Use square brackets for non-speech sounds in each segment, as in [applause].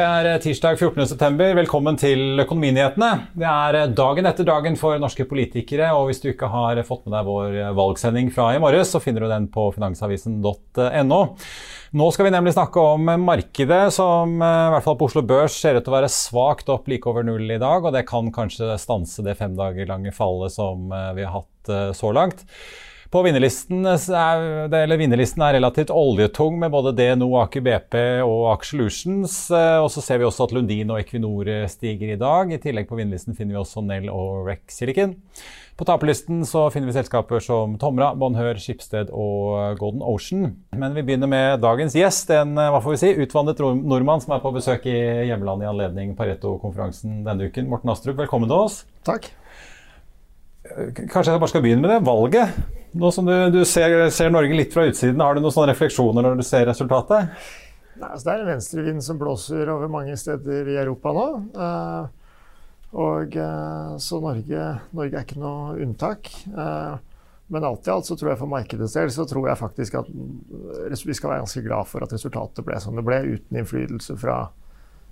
Det er eh, tirsdag 14.9. Velkommen til Økonominyhetene. Det er eh, dagen etter dagen for norske politikere, og hvis du ikke har fått med deg vår eh, valgsending fra i morges, så finner du den på finansavisen.no. Nå skal vi nemlig snakke om markedet, som i hvert fall på Oslo Børs ser ut til å være svakt opp like over null i dag, og det kan kanskje stanse det fem dager lange fallet som vi har hatt så langt. På vinnerlisten er, eller vinnerlisten er relativt oljetung med både DNO, Aker BP og Aker Solutions. Og så ser vi også at Lundin og Equinor stiger i dag. I tillegg på vinnerlisten finner vi også Nell og Rex Silicon. På taperlisten finner vi selskaper som Tomra, Bonheur, Skipsted og Golden Ocean. Men vi begynner med dagens gjest, en hva får vi si, utvandret nordmann som er på besøk i hjemlandet i anledning Pareto-konferansen denne uken. Morten Astrup, velkommen til oss. Takk. Kanskje jeg bare skal begynne med det. Valget. Nå som du, du ser, ser, Norge litt fra utsiden, har du noen sånne refleksjoner når du ser resultatet? Nei, altså det er en venstrevind som blåser over mange steder i Europa nå. Uh, og uh, Så Norge, Norge, er ikke noe unntak. Uh, men alt i alt så tror jeg for markedets del så tror jeg faktisk at vi skal være ganske glad for at resultatet ble som det ble, uten innflytelse fra,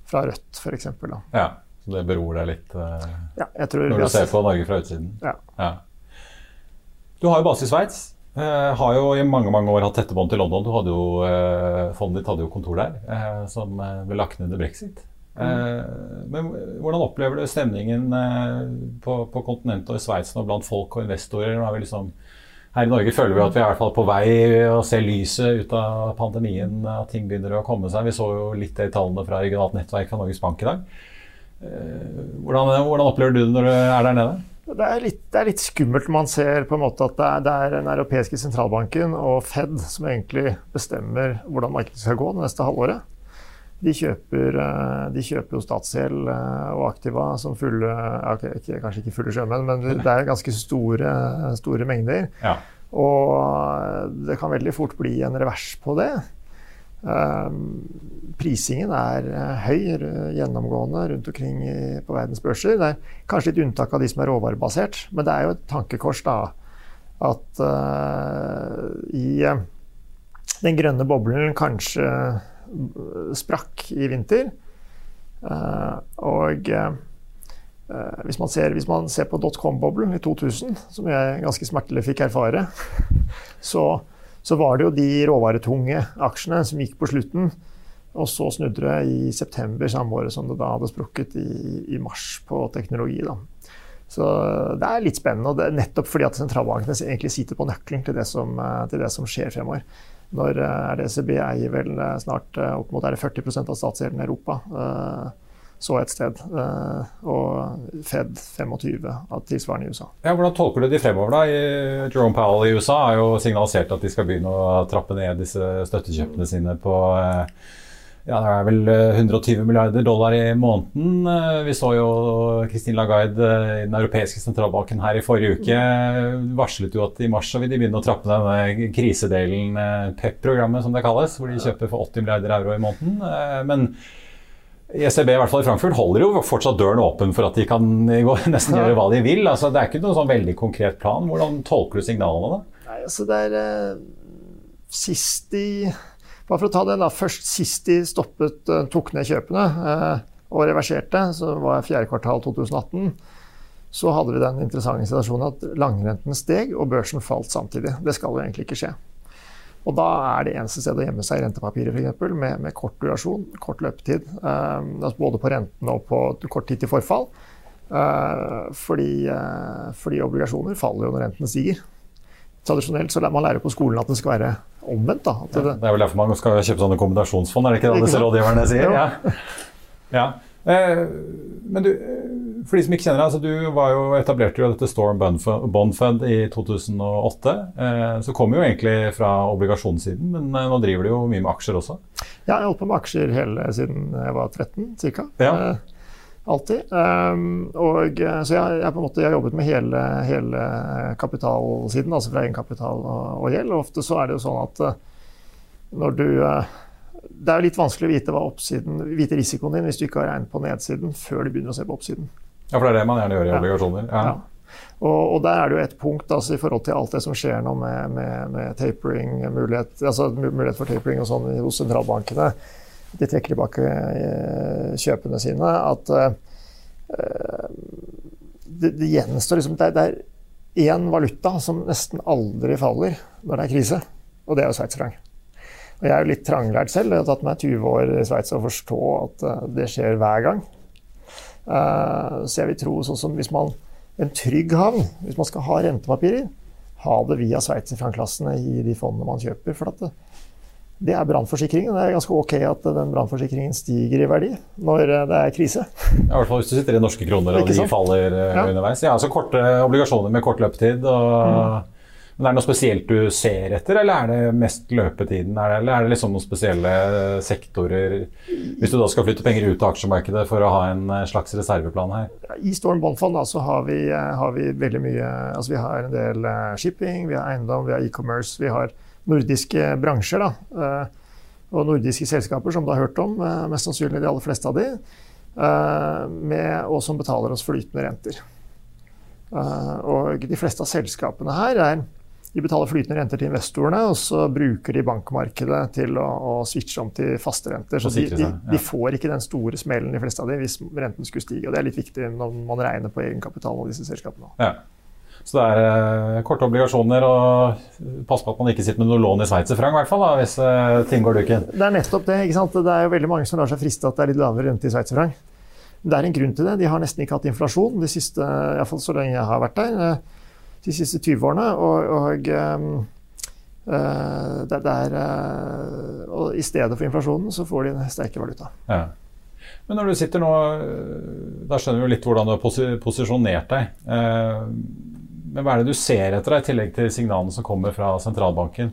fra Rødt f.eks. Ja, så det beror deg litt ja, når du ser på Norge fra utsiden? Ja. ja. Du har jo base i Sveits. Uh, har jo i mange mange år hatt tette bånd til London. Du hadde jo, uh, Fondet ditt hadde jo kontor der, uh, som ble lagt ned under brexit. Mm. Men hvordan opplever du stemningen på, på kontinentet og i Sveits nå blant folk og investorer? Er liksom, her i Norge føler vi at vi er i hvert fall på vei å se lyset ut av pandemien. At ting begynner å komme seg. Vi så jo litt det i tallene fra regionalt nettverk fra Norges Bank i dag. Hvordan, hvordan opplever du det når du er der nede? Det er, litt, det er, litt, skummelt man ser på en måte at det er, det er, den europeiske sentralbanken og Fed som egentlig bestemmer hvordan markedet skal gå det neste halvåret. De kjøper, eh, de kjøper jo statsgjeld eh, og aktiva som fulle okay, Kanskje ikke fulle sjømenn, men det er ganske store, store mengder. Ja. Og det kan veldig fort bli en revers på det. Ehm, prisingen er eh, høy gjennomgående rundt omkring på verdens børser. Det er kanskje litt unntak av de som er råvarebasert, men det er jo et tankekors da, at uh, i uh, den grønne boblen kanskje sprakk i vinter. Uh, og hvis man, ser, hvis, man ser, på dotcom-boblen i 2000, som jeg ganske smertelig fikk erfare, [laughs] så så var det jo de råvaretunge aksjene som gikk på slutten. Og så snudde det i september samme året som det da hadde sprukket i, i mars på teknologi. Da. Så det er litt spennende, og det er nettopp fordi at sentralbankene egentlig sitter på nøkkelen til det som, til det som skjer fremover. Når er det ECB eier vel snart opp mot 40% av statsgjelden i Europa så et sted. Eh, og Fed 25 av tilsvarende i USA. Ja, hvordan tolker du de fremover, da? Jerome Powell i USA har jo signalisert at de skal begynne å trappe ned disse støttekjøpene sine på, eh, ja, det er vel 120 eh, milliarder dollar i måneden. Vi så jo Christine Lagarde i den europeiske sentralbanken her i forrige uke varslet jo at i mars så vil de begynne å trappe denne krisedelen, PEP-programmet som det kalles, hvor de kjøper for 80 milliarder euro i måneden. Men ECB i hvert fall i Frankfurt holder jo fortsatt døren åpen for at de kan [laughs] nesten gjøre hva de vil. Altså, det er ikke noen sånn veldig konkret plan. Hvordan tolker du signalene da? Nei, altså det er eh, Sist de bare for å ta den da, Først sist de stoppet, uh, tok ned kjøpene eh, og reverserte, så var det fjerde kvartal 2018, så hadde vi den interessante situasjonen at langrenten steg og børsen falt samtidig. Det skal jo egentlig ikke skje. Og da er det eneste stedet å gjemme seg i rentepapirer, f.eks., med, med kort durasjon, kort løpetid. Eh, altså både på renten og på kort tid til forfall. fordi, fordi obligasjoner faller jo når rentene stiger tradisjonelt så man lærer på skolen at det skal være omvendt. Da. Det, ja, det, er vel derfor man skal kjøpe sånne kombinasjonsfond, er det ikke det disse rådgiverne sier? Ja. ja. Eh, men du, for de som ikke kjenner deg, altså du var jo, etablerte jo dette Storm Bond Fund i 2008. Eh, så kom jo egentlig fra obligasjonssiden, men eh, nå driver du jo mye med aksjer også? Ja, jeg har holdt på med aksjer hele siden jeg var 13 ca. Ja. Eh, Alltid. Um, og, så jeg, jeg, på en måte, jeg har jobbet med hele, hele kapitalsiden, altså fra egenkapital og, og, gjeld. Og ofte så er det jo sånn at når du Det er jo litt vanskelig å vite, hva oppsiden, vite risikoen din hvis du ikke har regnet på nedsiden før du begynner å se på oppsiden. Ja, for det er det man gjerne gjør i obligasjoner. Ja. ja. Og, og, der er det jo et punkt altså, i forhold til alt det som skjer nå med, med, med tapering, mulighet, altså, mulighet for tapering og sånn hos sentralbankene de trekker tilbake eh, kjøpene sine, at uh, det, det gjenstår liksom Det er én valuta som nesten aldri faller når det er krise, og det er jo sveitserfranc. Og jeg er jo litt tranglært selv. Det har tatt meg 20 år i Sveits å forstå at eh, det skjer hver gang. Så jeg vil tro sånn som hvis man En trygg havn, hvis man skal ha rentepapirer, ha det via sveitserfrancklassene i de fondene man kjøper. For at det, det er brannforsikringen. Det er ganske ok at den brannforsikringen stiger i verdi når eh, det er krise. I hvert fall hvis du sitter i norske kroner og de faller eh, ja. underveis. Ja, altså Korte obligasjoner med kort løpetid. Og, mm. Men Er det noe spesielt du ser etter, eller er det mest løpetiden? Er det, eller er det liksom noen spesielle sektorer Hvis du da skal flytte penger ut av aksjemarkedet for å ha en eh, slags reserveplan her? I Storm Bondfond har vi, har vi veldig mye altså Vi har en del shipping, vi har eiendom, vi har e-commerce. vi har nordiske bransjer. Da. Eh, og nordiske selskaper som du har hørt om, eh, mest sannsynlig de aller fleste av de, eh, med, og som betaler oss flytende renter. Og de fleste av selskapene her er de betaler flytende renter til investorene, og så bruker de bankmarkedet til å, å switche om til faste renter. Så de, de, de, får ikke den store smellen, de fleste av dem, hvis renten skulle stige. Og det er litt viktig når man regner på egenkapitalen av disse selskapene. Ja. Så det er eh, korte obligasjoner, og pass på at man ikke sitter med noe lån i sveitserfranc, i hvert fall, da, hvis eh, ting går duken. Det er nettopp det. ikke sant? Det er jo veldig mange som lar seg friste at det er litt lavere rente i sveitserfranc. Det er en grunn til det. De har nesten ikke hatt inflasjon de siste, i hvert fall så lenge jeg har vært der, de siste 20 årene. Og, og uh, det, det er, uh, og i stedet for inflasjonen så får de en sterkere valuta. Ja. Men når du sitter nå, da skjønner du litt hvordan du har posisjonert deg. Men hva er det du ser etter, deg, i tillegg til signalene som kommer fra sentralbanken?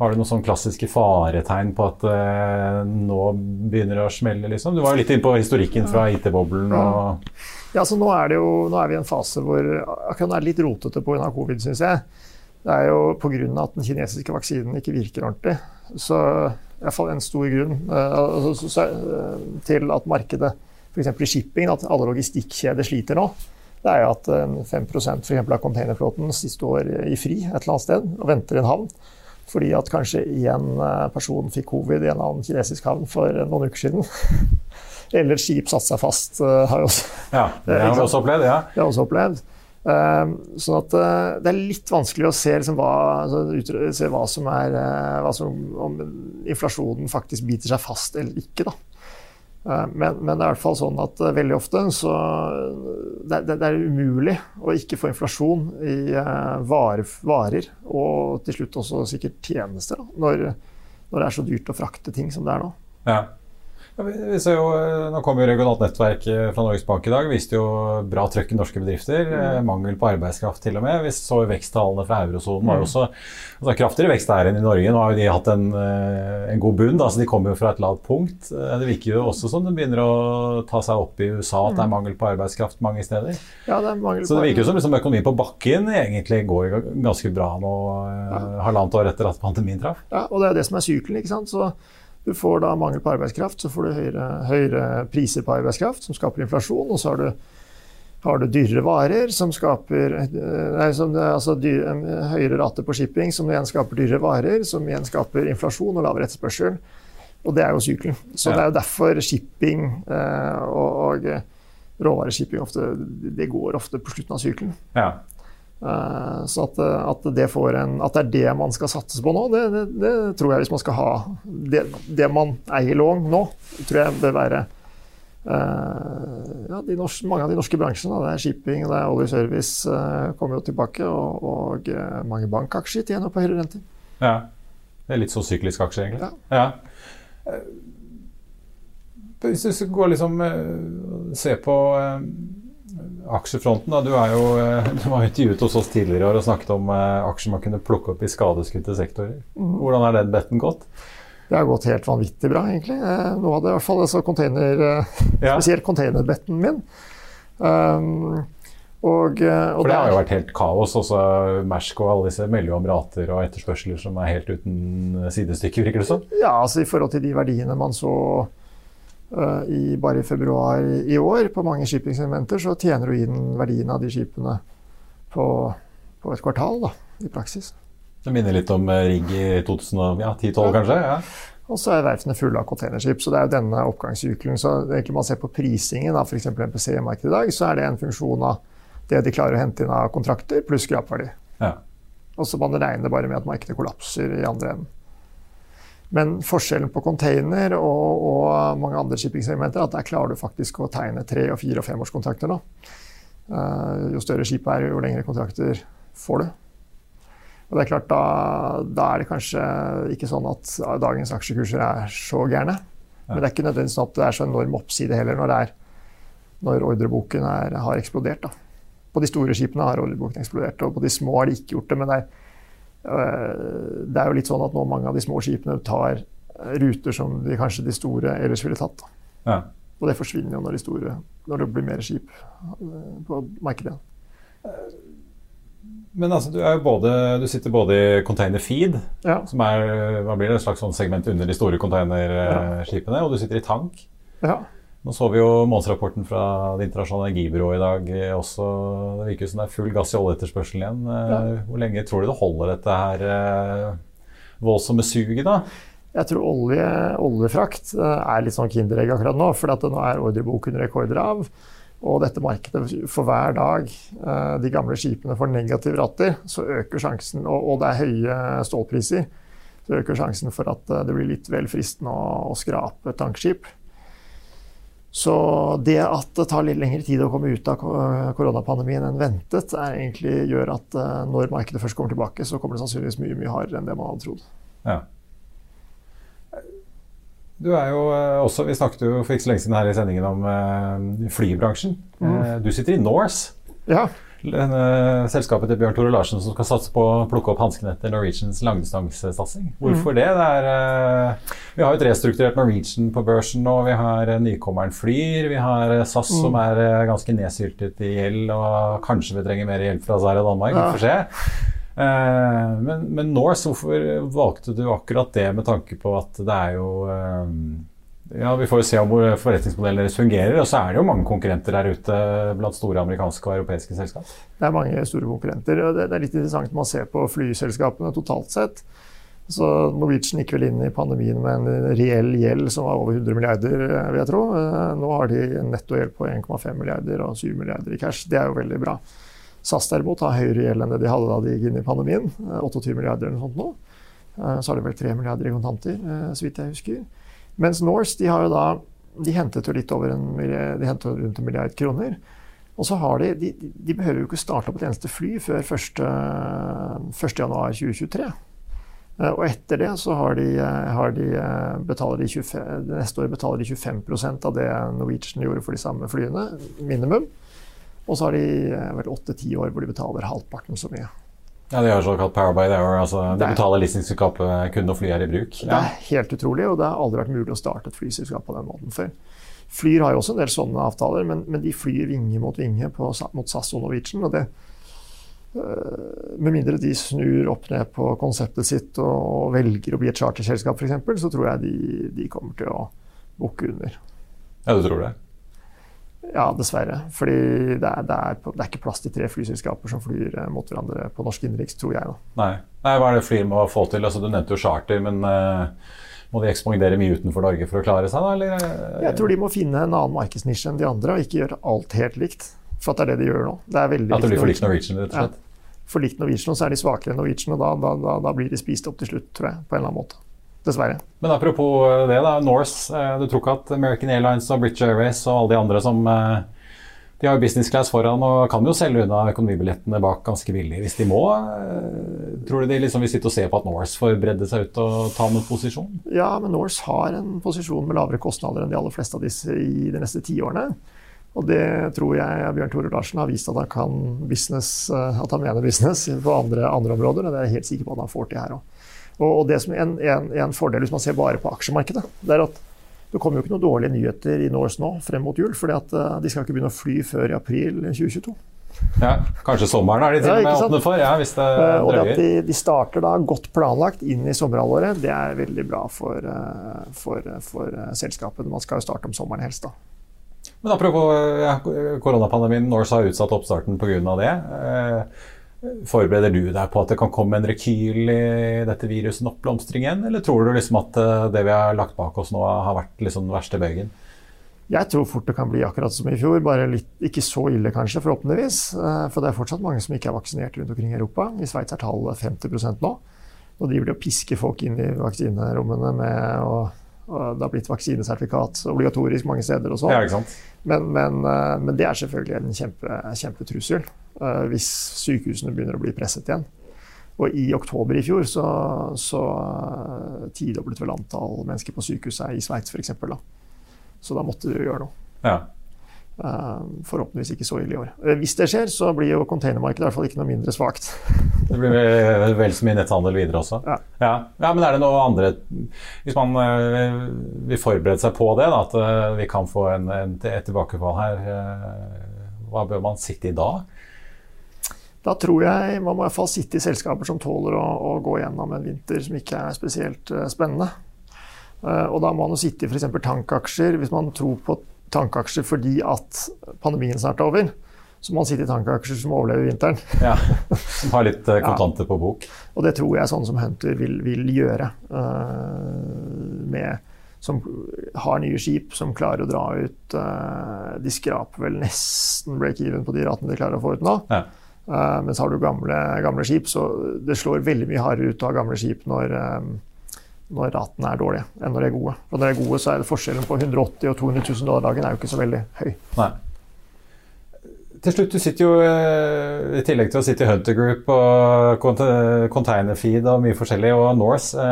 Har du noen sånn klassiske faretegn på at eh, nå begynner det å smelle? liksom? Du var jo litt inne på historikken fra IT-boblen. og... Ja, så nå er, det jo, nå er vi i en fase hvor akkurat nå er det litt rotete pga. covid, syns jeg. Det er jo pga. at den kinesiske vaksinen ikke virker ordentlig. Så i hvert fall en stor grunn eh, så, så, til at markedet, f.eks. i shipping, at alle logistikkjeder sliter nå det er jo at 5% for av containerflåten siste år i fri et eller annet sted og venter i en havn. Fordi at kanskje én eh, person fikk covid i en annen kinesisk havn for noen uker siden. [laughs] Eller et skip satte seg fast. Eh, har også, [laughs] ja, det har vi også opplevd. ja. Det har også opplevd. Um, sånn at uh, Det er litt vanskelig å se, liksom, hva, altså, se hva, som er hva som, Om inflasjonen faktisk biter seg fast eller ikke. da. Eh, men, men, det er i hvert fall sånn at eh, veldig ofte så det, det, det er umulig å ikke få inflasjon i uh, varer, varer, og til slutt også sikkert tjenester, da, når, når, det er så dyrt å frakte ting som det er nå. Ja. Vi ser jo, eh, nå kom jo regionalt nettverk eh, fra Norges Bank i dag. viste jo bra trøkk i norske bedrifter. Mm. Mangel på arbeidskraft til og med. Vi så veksttallene fra eurosonen var jo mm. også altså, kraftigere vekst der enn i Norge. Nå har jo de hatt en, en god bunn. Altså, de kommer jo fra et lavt punkt. Det virker jo også som det begynner å ta seg opp i USA at det er mm. mangel på arbeidskraft mange steder. Ja, det er mangel på Så det virker jo som liksom, økonomien på bakken egentlig går ganske bra nå, ja. halvannet år etter at pandemien traff. Ja, og det er det som er sykelen. ikke sant? Så du får da mangel på arbeidskraft, så får du høyere, høyere priser på arbeidskraft, som skaper inflasjon. Og så har du, har du dyrere varer, som skaper eh, nei, som, altså dyr, høyere rate på shipping, som igjen skaper dyrere varer, som igjen skaper inflasjon og lavere etterspørsel. Og det er jo sykelen. Så ja. det er jo derfor shipping eh, og, og råvareshipping ofte, det går ofte på slutten av sykelen. Ja. Eh, så at, at, det en, at, det er det man skal satse på nå, det, det, det tror jeg hvis man skal ha det, man eier lån nå, tror jeg bør være uh, ja, norske, Mange av de norske bransjene, det er shipping, det er oljeservice, uh, kommer jo tilbake. Og, og uh, mange bankaksjer tjener på høyere renter. Ja. Det er litt sånn syklisk aksje, egentlig. Ja. ja. Hvis du går liksom se på aksjefronten, da. Du, er jo, eh, du var intervjuet hos oss tidligere år og snakket om eh, aksjer man kunne plukke opp i skadeskutte sektorer. Mm. Hvordan har den betten gått? Det har gått helt vanvittig bra, egentlig. Eh, nå hadde i hvert fall altså container, ja. spesielt containerbetten min. Um, og, og For det har jo vært helt kaos. Også Mersk og alle disse melder om rater og etterspørsler som er helt uten sidestykke, virker det som? Ja, altså i forhold til de verdiene man så i, bare i februar i år på mange shippingsegmenter, så tjener du inn verdien av de skipene på, på et kvartal, da, i praksis. Det minner litt om eh, rigg i 2010-2012, ja, kanskje? Ja. Og så er verftene fulle av containerskip. Så det er jo denne oppgangssykelen. Så egentlig man ser på prisingen av f.eks. MPC-markedet i dag, så er det en funksjon av det de klarer å hente inn av kontrakter, pluss skrapverdi. Ja. Og så man regner bare med at markedet kollapser i andre enden. Men forskjellen på container og, og mange andre shippingsegmenter er at der klarer du faktisk å tegne tre-, og fire- og femårskontrakter nå. Uh, jo større skipet er, jo lengre kontrakter får du. Og det er klart, da, da, er det kanskje ikke sånn at dagens aksjekurser er så gærne. Men det er ikke nødvendigvis sånn at det er så enorm oppside heller når, er, når ordreboken er, har eksplodert. Da. På de store skipene har ordreboken eksplodert, og på de små har de ikke gjort det. Men det er det er jo litt sånn at nå mange av de små skipene tar ruter som de, kanskje de store ellers ville tatt. Ja. Og det forsvinner jo når, de store, når det blir mer skip eh, på markedet. Men altså, du, både, du, sitter både i container feed, ja. som er hva blir det, et slags sånn segment under de store containerskipene, ja. og du sitter i tank. Ja. Nå så vi jo månedsrapporten fra Det internasjonale energibyrået i dag også. Det virker som det er full gass i oljeetterspørselen igjen. Eh, ja. Hvor lenge tror du det holder dette her eh, voldsomme suget, da? Jeg tror olje, oljefrakt eh, er litt sånn kinderegg akkurat nå. For nå er ordreboken rekorder av. Og dette markedet, for hver dag de gamle skipene får negative ratter, så øker sjansen, og det er høye stålpriser, så øker sjansen for at det blir litt vel fristende å, å skrape tankskip. Så det at det tar litt lengre tid å komme ut av koronapandemien enn ventet, egentlig gjør at eh, når markedet først kommer tilbake, så kommer det sannsynligvis mye mye hardere enn det man hadde trodd. Ja. Du er jo eh, også, Vi snakket jo for ikke så lenge siden her i sendingen om uh, flybransjen. Mm. Du sitter i Norse. Ja. Selskapet til Bjørn Tore Larsen som skal satse på å plukke opp hanskene etter Norwegians langdistansesatsing. Hvorfor mm. det? det er, uh, vi har jo et restrukturert Norwegian på børsen nå. Vi har uh, nykommeren Flyr. Vi har uh, SAS mm. som er ganske nedsyltet i gjeld, og kanskje vi trenger mer hjelp fra Sverige og Danmark. Vi får se. men, men Norse, hvorfor valgte du akkurat det med tanke på at det er jo ja, Vi får jo se om forretningsmodellen deres fungerer. Og så er det jo mange konkurrenter der ute blant store amerikanske og europeiske selskap. Det er mange store konkurrenter. og Det er litt interessant når man ser på flyselskapene totalt sett. Så Norwegian gikk vel inn i pandemien med en reell gjeld som var over 100 milliarder, vil jeg tro. Eh, nå har de en nettogjeld på 1,5 milliarder og 7 milliarder i cash. Det er jo veldig bra. SAS derimot har høyere gjeld enn det de hadde da de gikk inn i pandemien. 28 eh, milliarder eller noe sånt nå. Eh, så har de vel 3 milliarder i kontanter, så vidt jeg husker. Mens Norse de har jo da de hentet jo litt over en, de hentet rundt en milliard kroner. Og så har de, de, de behøver jo ikke starte opp et eneste fly før 1.1.2023. Eh, og etter det så har de, har de, betaler de 25, neste år betaler de 25% av det Norwegian gjorde for de samme flyene, minimum. Og så har de vel åtte-ti år hvor de betaler halvparten så mye. Ja, De har såkalt power by the hour. altså De betaler leasingselskapet kun når flyet er i bruk. Ja. Det er helt utrolig, og det har aldri vært mulig å starte et flyselskap på den måten før. Flyr har jo også en del sånne avtaler, men, men de flyr vinge mot vinge på, mot SAS og Norwegian. og det øh, med mindre de snur opp ned på konseptet sitt og velger å bli et charterselskap f.eks., så tror jeg de, de, kommer til å bukke under. Ja, du tror det? Ja, dessverre. Fordi det er, det, er, det er, ikke plass til tre flyselskaper som flyr øh, mot hverandre på norsk innenriks, tror jeg. Da. Nei. Nei, Hva er det flyr må få til? Altså, du nevnte jo charter, men uh, må de ekspandere mye utenfor Norge for å klare seg? da? Eller? Jeg tror de må finne en annen markedsnisje enn de andre, og ikke gjøre alt helt likt. For at det er det de gjør nå. Det At det blir for likt Norwegian, rett og slett? Ja. For likt Norwegian, så er de svakere enn Norwegian, og da, da, da, da, blir de spist opp til slutt, tror jeg. På en eller annen måte. Dessverre. Men apropos det, da. Norse. Eh, du tror ikke at American Airlines og British Airways og alle de andre som eh, de har jo business class foran og kan jo selge unna økonomibillettene bak ganske billig hvis de må. Eh, tror du de liksom vil sitte og se på at Norse får bredde seg ut og ta noen posisjon? Ja, men Norse har en posisjon med lavere kostnader enn de aller fleste av disse i de neste tiårene. Og det tror jeg Bjørn Tore Larsen har vist at han kan business, eh, at han mener business på andre, andre områder. Og det er jeg helt sikker på at han får til her òg. Og det som er en, en, en, fordel hvis man ser bare på aksjemarkedet, det er at det kommer jo ikke noen dårlige nyheter i Norse nå frem mot jul, for uh, de skal ikke begynne å fly før i april 2022. Ja, Kanskje sommeren er de til og med åpne for? Ja, hvis det drøyer. Uh, og at de, de, starter da godt planlagt inn i sommerhalvåret, det er veldig bra for, uh, for, for selskapet. Man skal jo starte om sommeren helst, da. Men apropos ja, koronapandemien, Norse har utsatt oppstarten pga. det. Forbereder du deg på at det kan komme en rekyl i dette viruset, oppblomstring igjen? Eller tror du liksom at eh, det vi har lagt bak oss nå, har vært liksom den verste bøygen? Jeg tror fort det kan bli akkurat som i fjor, bare litt, ikke så ille kanskje, forhåpentligvis. Eh, for det er fortsatt mange som ikke er vaksinert rundt omkring i Europa. I Sveits er tallet 50% nå. Og de blir å piske folk inn i vaksinerommene med å og det har blitt vaksinesertifikat obligatorisk mange steder og sånn. Ja, men, men, eh, men, det er selvfølgelig en kjempe, kjempetrussel hvis sykehusene begynner å bli presset igjen. Og i oktober i fjor så, så uh, tidoblet vel antall mennesker på sykehuset i Sveits f.eks. Så da måtte du gjøre noe. Ja. Uh, forhåpentligvis ikke så ille i år. Hvis det skjer, så blir jo containermarkedet i hvert fall ikke noe mindre svakt. [laughs] det blir vel, vel så mye netthandel videre også? Ja. ja. ja. Men er det noe andre Hvis man vil forberede seg på det, da, at vi kan få en, en, et tilbakefall her, hva bør man sitte i da? Da tror jeg man må i hvert fall sitte i selskaper som tåler å, å gå gjennom en vinter som ikke er spesielt spennende. Og da må man jo sitte i f.eks. tankaksjer hvis man tror på tankaksjer fordi at pandemien snart er over. Så må man sitte i tankaksjer som overlever vinteren. Ja, Som har litt [laughs] uh, kontanter ja. på bok. Og det tror jeg sånne som Hunter vil, vil gjøre. Uh, med, som har nye skip, som klarer å dra ut uh, De skraper vel nesten break-even på de ratene de klarer å få ut nå. Ja. Uh, mens har du gamle, gamle, skip, så det slår veldig mye hardere ut av gamle skip når um, når ratene er dårlige, enn når de er gode. Og når de er gode, så er det forskjellen på 180 og 200 000 dollar dagen er jo ikke så veldig høy. Nei. Til slutt, du sitter jo eh, i tillegg til å sitte i Hunter Group og Containerfeed og mye forskjellig, og Norse,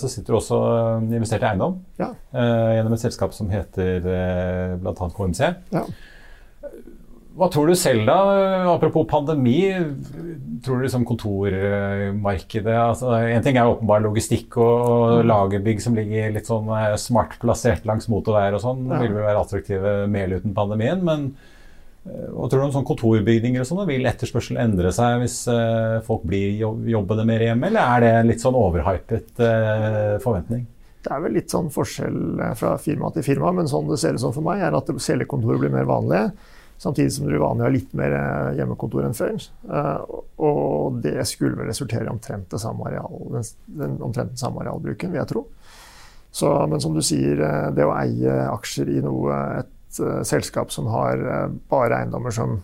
så sitter du også investert i eiendom ja. Gjennom et selskap som heter bl.a. KMC. Ja. Hva tror du selv, da? Apropos pandemi. Tror du liksom kontormarkedet altså, En ting er åpenbar logistikk og mm. lagerbygg som ligger litt sånn eh, smart plassert langs motorveier og sånn. Ja. Vil vel være attraktive mer uten pandemien. Men eh, hva tror du om sånn kontorbygninger og sånn? Vil etterspørselen endre seg hvis uh, folk blir jobbende mer hjemme, eller er det en litt sånn overhypet forventning? Det er vel litt sånn forskjell fra firma til firma, men sånn det ser ut som for meg, er at cellekontoret blir mer vanlige. Samtidig som det er vanlig å ha litt mer eh, hjemmekontor enn før. Eh, og det skulle vel resultere i omtrent, det samme areal, den, omtrent den samme arealbruken, vil jeg tro. Så, men som du sier, eh, det å eie aksjer i noe, et selskap som har bare eiendommer som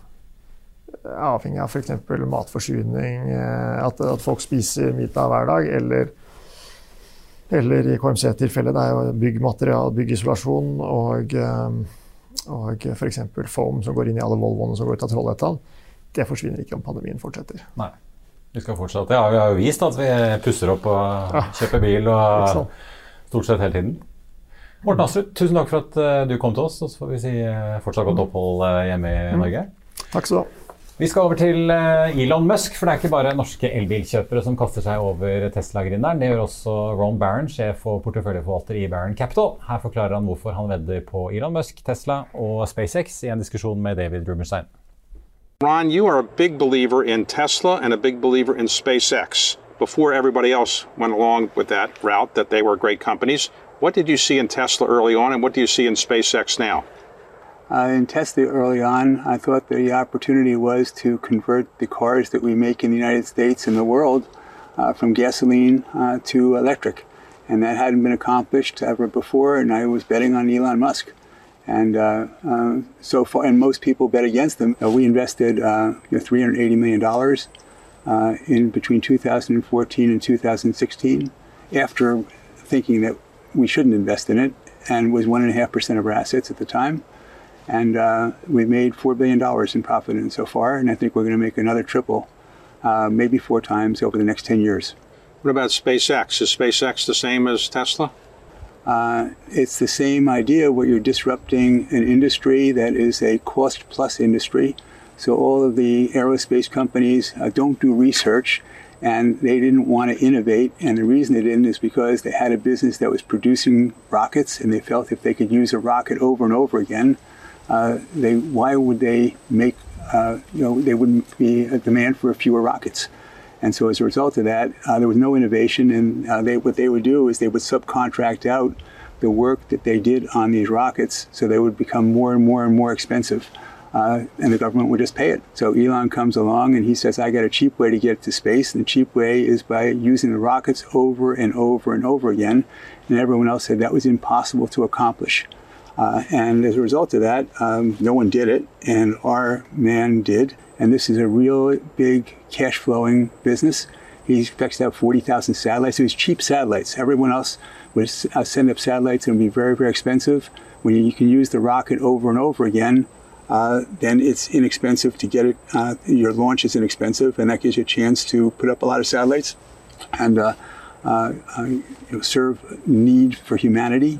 er avhengig av f.eks. matforsyning, at, at, folk spiser middag hver dag, eller, eller i KMC-tilfellet det er jo byggmaterial, byggisolasjon og og f.eks. foam som går inn i alle Volvoene som går ut av Trollhättan, det forsvinner ikke om pandemien fortsetter. Nei. Vi skal fortsette. Ja, vi har jo vist at vi pusser opp og kjøper bil og stort sett hele tiden. Morten Astrup, tusen takk for at eh, du kom til oss. Og så får vi si eh, fortsatt godt opphold eh, hjemme i Mm. Norge. Takk skal du ha. Vi skal over til Elon Musk, for det er ikke bare norske elbilkjøpere som kaster seg over Tesla-gründeren. Det gjør også Ron Barron, sjef og porteføljeforvalter i Barron Capital. Her forklarer han hvorfor han vedder på Elon Musk, Tesla og SpaceX i en diskusjon med David Rumerstein. Ron, you are a big believer in Tesla and a big believer in SpaceX. Before everybody else went along with that route, that they were great companies, what did you see in Tesla early on, and what do you see in SpaceX now? Uh, in Tesla early on, I thought the opportunity was to convert the cars that we make in the United States and the world uh, from gasoline uh, to electric. And that hadn't been accomplished ever before, and I was betting on Elon Musk. And uh, uh, so far, and most people bet against them. Uh, we invested you know, $380 million in between 2014 and 2016 after thinking that we shouldn't invest in it and was 1.5% of our assets at the time. And uh, we made $4 billion in profit in so far, and I think we're going to make another triple, uh, maybe four times over the next 10 years. What about SpaceX? Is SpaceX the same as Tesla? Uh, it's the same idea where you're disrupting an industry that is a cost plus industry. So all of the aerospace companies uh, don't do research and they didn't want to innovate. And the reason they didn't is because they had a business that was producing rockets and they felt if they could use a rocket over and over again, uh, they why would they make uh, you know there wouldn't be a demand for fewer rockets. And so as a result of that, uh, there was no innovation, and uh, they, what they would do is they would subcontract out the work that they did on these rockets, so they would become more and more and more expensive, uh, and the government would just pay it. So Elon comes along and he says, "I got a cheap way to get to space, and the cheap way is by using the rockets over and over and over again." And everyone else said that was impossible to accomplish. Uh, and as a result of that, um, no one did it, and our man did. And this is a real big cash flowing business. He expects to have 40,000 satellites. It was cheap satellites. Everyone else would uh, send up satellites and be very, very expensive. When you can use the rocket over and over again, uh, then it's inexpensive to get it. Uh, your launch is inexpensive, and that gives you a chance to put up a lot of satellites and uh, uh, uh, serve need for humanity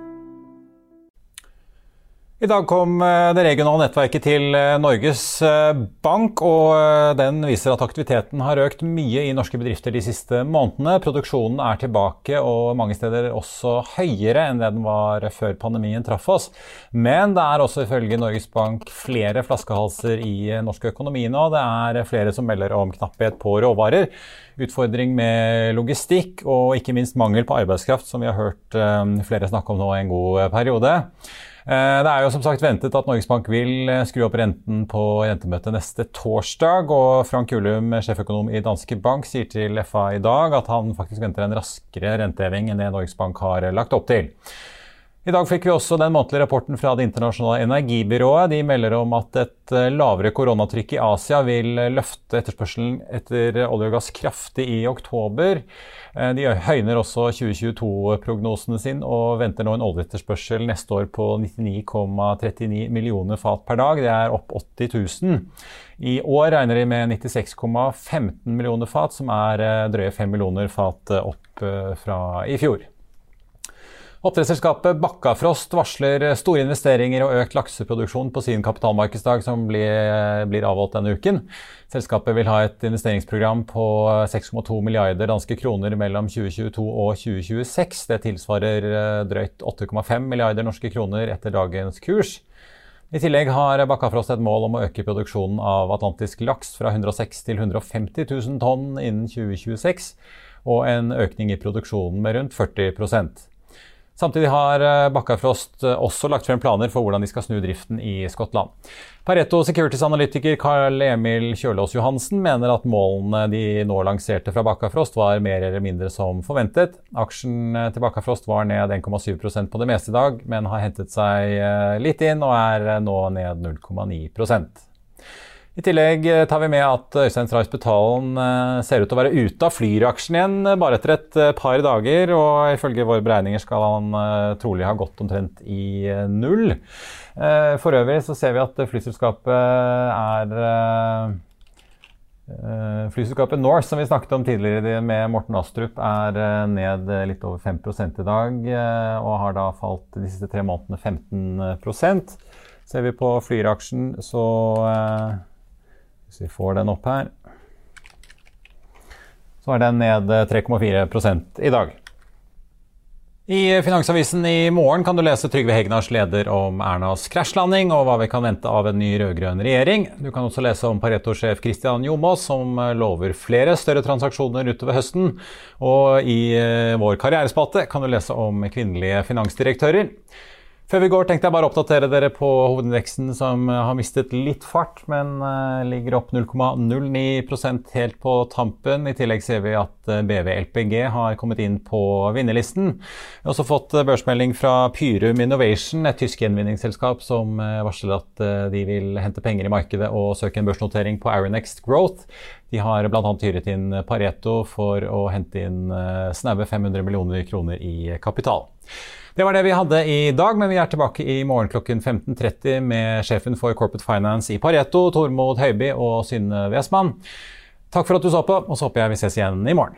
I dag kom eh, det regionale nettverket til eh, Norges eh, Bank, og den viser at aktiviteten har økt mye i norske bedrifter de siste månedene. Produksjonen er tilbake og mange steder også høyere enn det den var før pandemien traff oss. Men det er også ifølge Norges Bank flere flaskehalser i norsk økonomi nå. Det er flere som melder om knapphet på råvarer, utfordring med logistikk og ikke minst mangel på arbeidskraft, som vi har hørt flere snakke om nå en god periode. Det er jo som sagt ventet at Norges Bank vil skru opp renten på rentemøtet neste torsdag. og Frank Ullum, sjeføkonom i Danske Bank, sier til FA i dag at han faktisk venter en raskere renteheving enn det Norges Bank har lagt opp til. I dag fikk vi også den månedlige rapporten fra Det internasjonale energibyrået. De melder om at et eh, lavere koronatrykk i Asia vil løfte etterspørselen etter olje og gass kraftig i oktober. Eh, de høyner også 2022-prognosene sine og venter nå en oljeetterspørsel neste år på 99,39 millioner fat per dag. Det er opp 80 000. I år regner de med 96,15 millioner fat, som er eh, drøye 5 millioner fat opp fra i fjor. Oppdrettsselskapet Bakkafrost varsler store investeringer og økt lakseproduksjon på sin kapitalmarkedsdag, som blir, blir avholdt denne uken. Selskapet vil ha et investeringsprogram på 6,2 milliarder danske kroner mellom 2022 og 2026. Det tilsvarer eh, drøyt 8,5 milliarder norske kroner etter dagens kurs. I tillegg har Bakkafrost et mål om å øke produksjonen av atlantisk laks fra 106 til 150 000 tonn innen 2026, og en økning i produksjonen med rundt 40 Samtidig har eh, Bakkafrost eh, også lagt frem planer for hvordan de skal snu driften i Skottland. Pareto Securities-analytiker Carl Emil Kjølås Johansen mener at målene de nå lanserte fra Bakkafrost var mer eller mindre som forventet. Aksjen eh, til Bakkafrost var ned 1,7% på det meste i dag, men har hentet seg litt inn og er nå ned 0,9 i tillegg eh, tar vi med at Øystein Stray eh, ser ut til å være ute av Flyr-aksjen igjen eh, bare etter et par dager. Og ifølge våre beregninger skal han trolig ha gått omtrent i null. For øvrig så ser vi at flyselskapet er Flyselskapet Norse, som vi snakket om tidligere med Morten Astrup, er ned litt over 5 i dag. Og har da falt de siste tre månedene 15% Ser vi på Flyr-aksjen, så hvis vi får den opp her Så er den ned 3,4 i dag. I Finansavisen i morgen kan du lese Trygve Hegnars leder om Ernas krasjlanding og hva vi kan vente av en ny rød-grønn regjering. Du kan også lese om Pareto-sjef Christian Jomås som lover flere større transaksjoner utover høsten. Og i eh, vår karrierespalte kan du lese om kvinnelige finansdirektører. Før vi går, tenkte jeg bare å oppdatere dere på hovedindeksen, som eh, har mistet litt fart, men uh, ligger opp 0,09% helt på tampen. I tillegg ser vi at eh, BV LPG har kommet inn på vinnerlisten. Vi har også fått børsmelding fra Pyrum Innovation, et tysk gjenvinningsselskap som varsler at de vil hente penger i markedet og søke en børsnotering på Aronext Growth. De har bl.a. hyret inn Pareto for å hente inn snaue 500 millioner kroner i kapital. Det var det vi hadde i dag, men vi er tilbake i morgen klokken 15.30 med sjefen for Corporate Finance i Pareto, Tormod Høiby og Synne Wesman. Takk for at du så på, og så håper jeg vi ses igjen i morgen.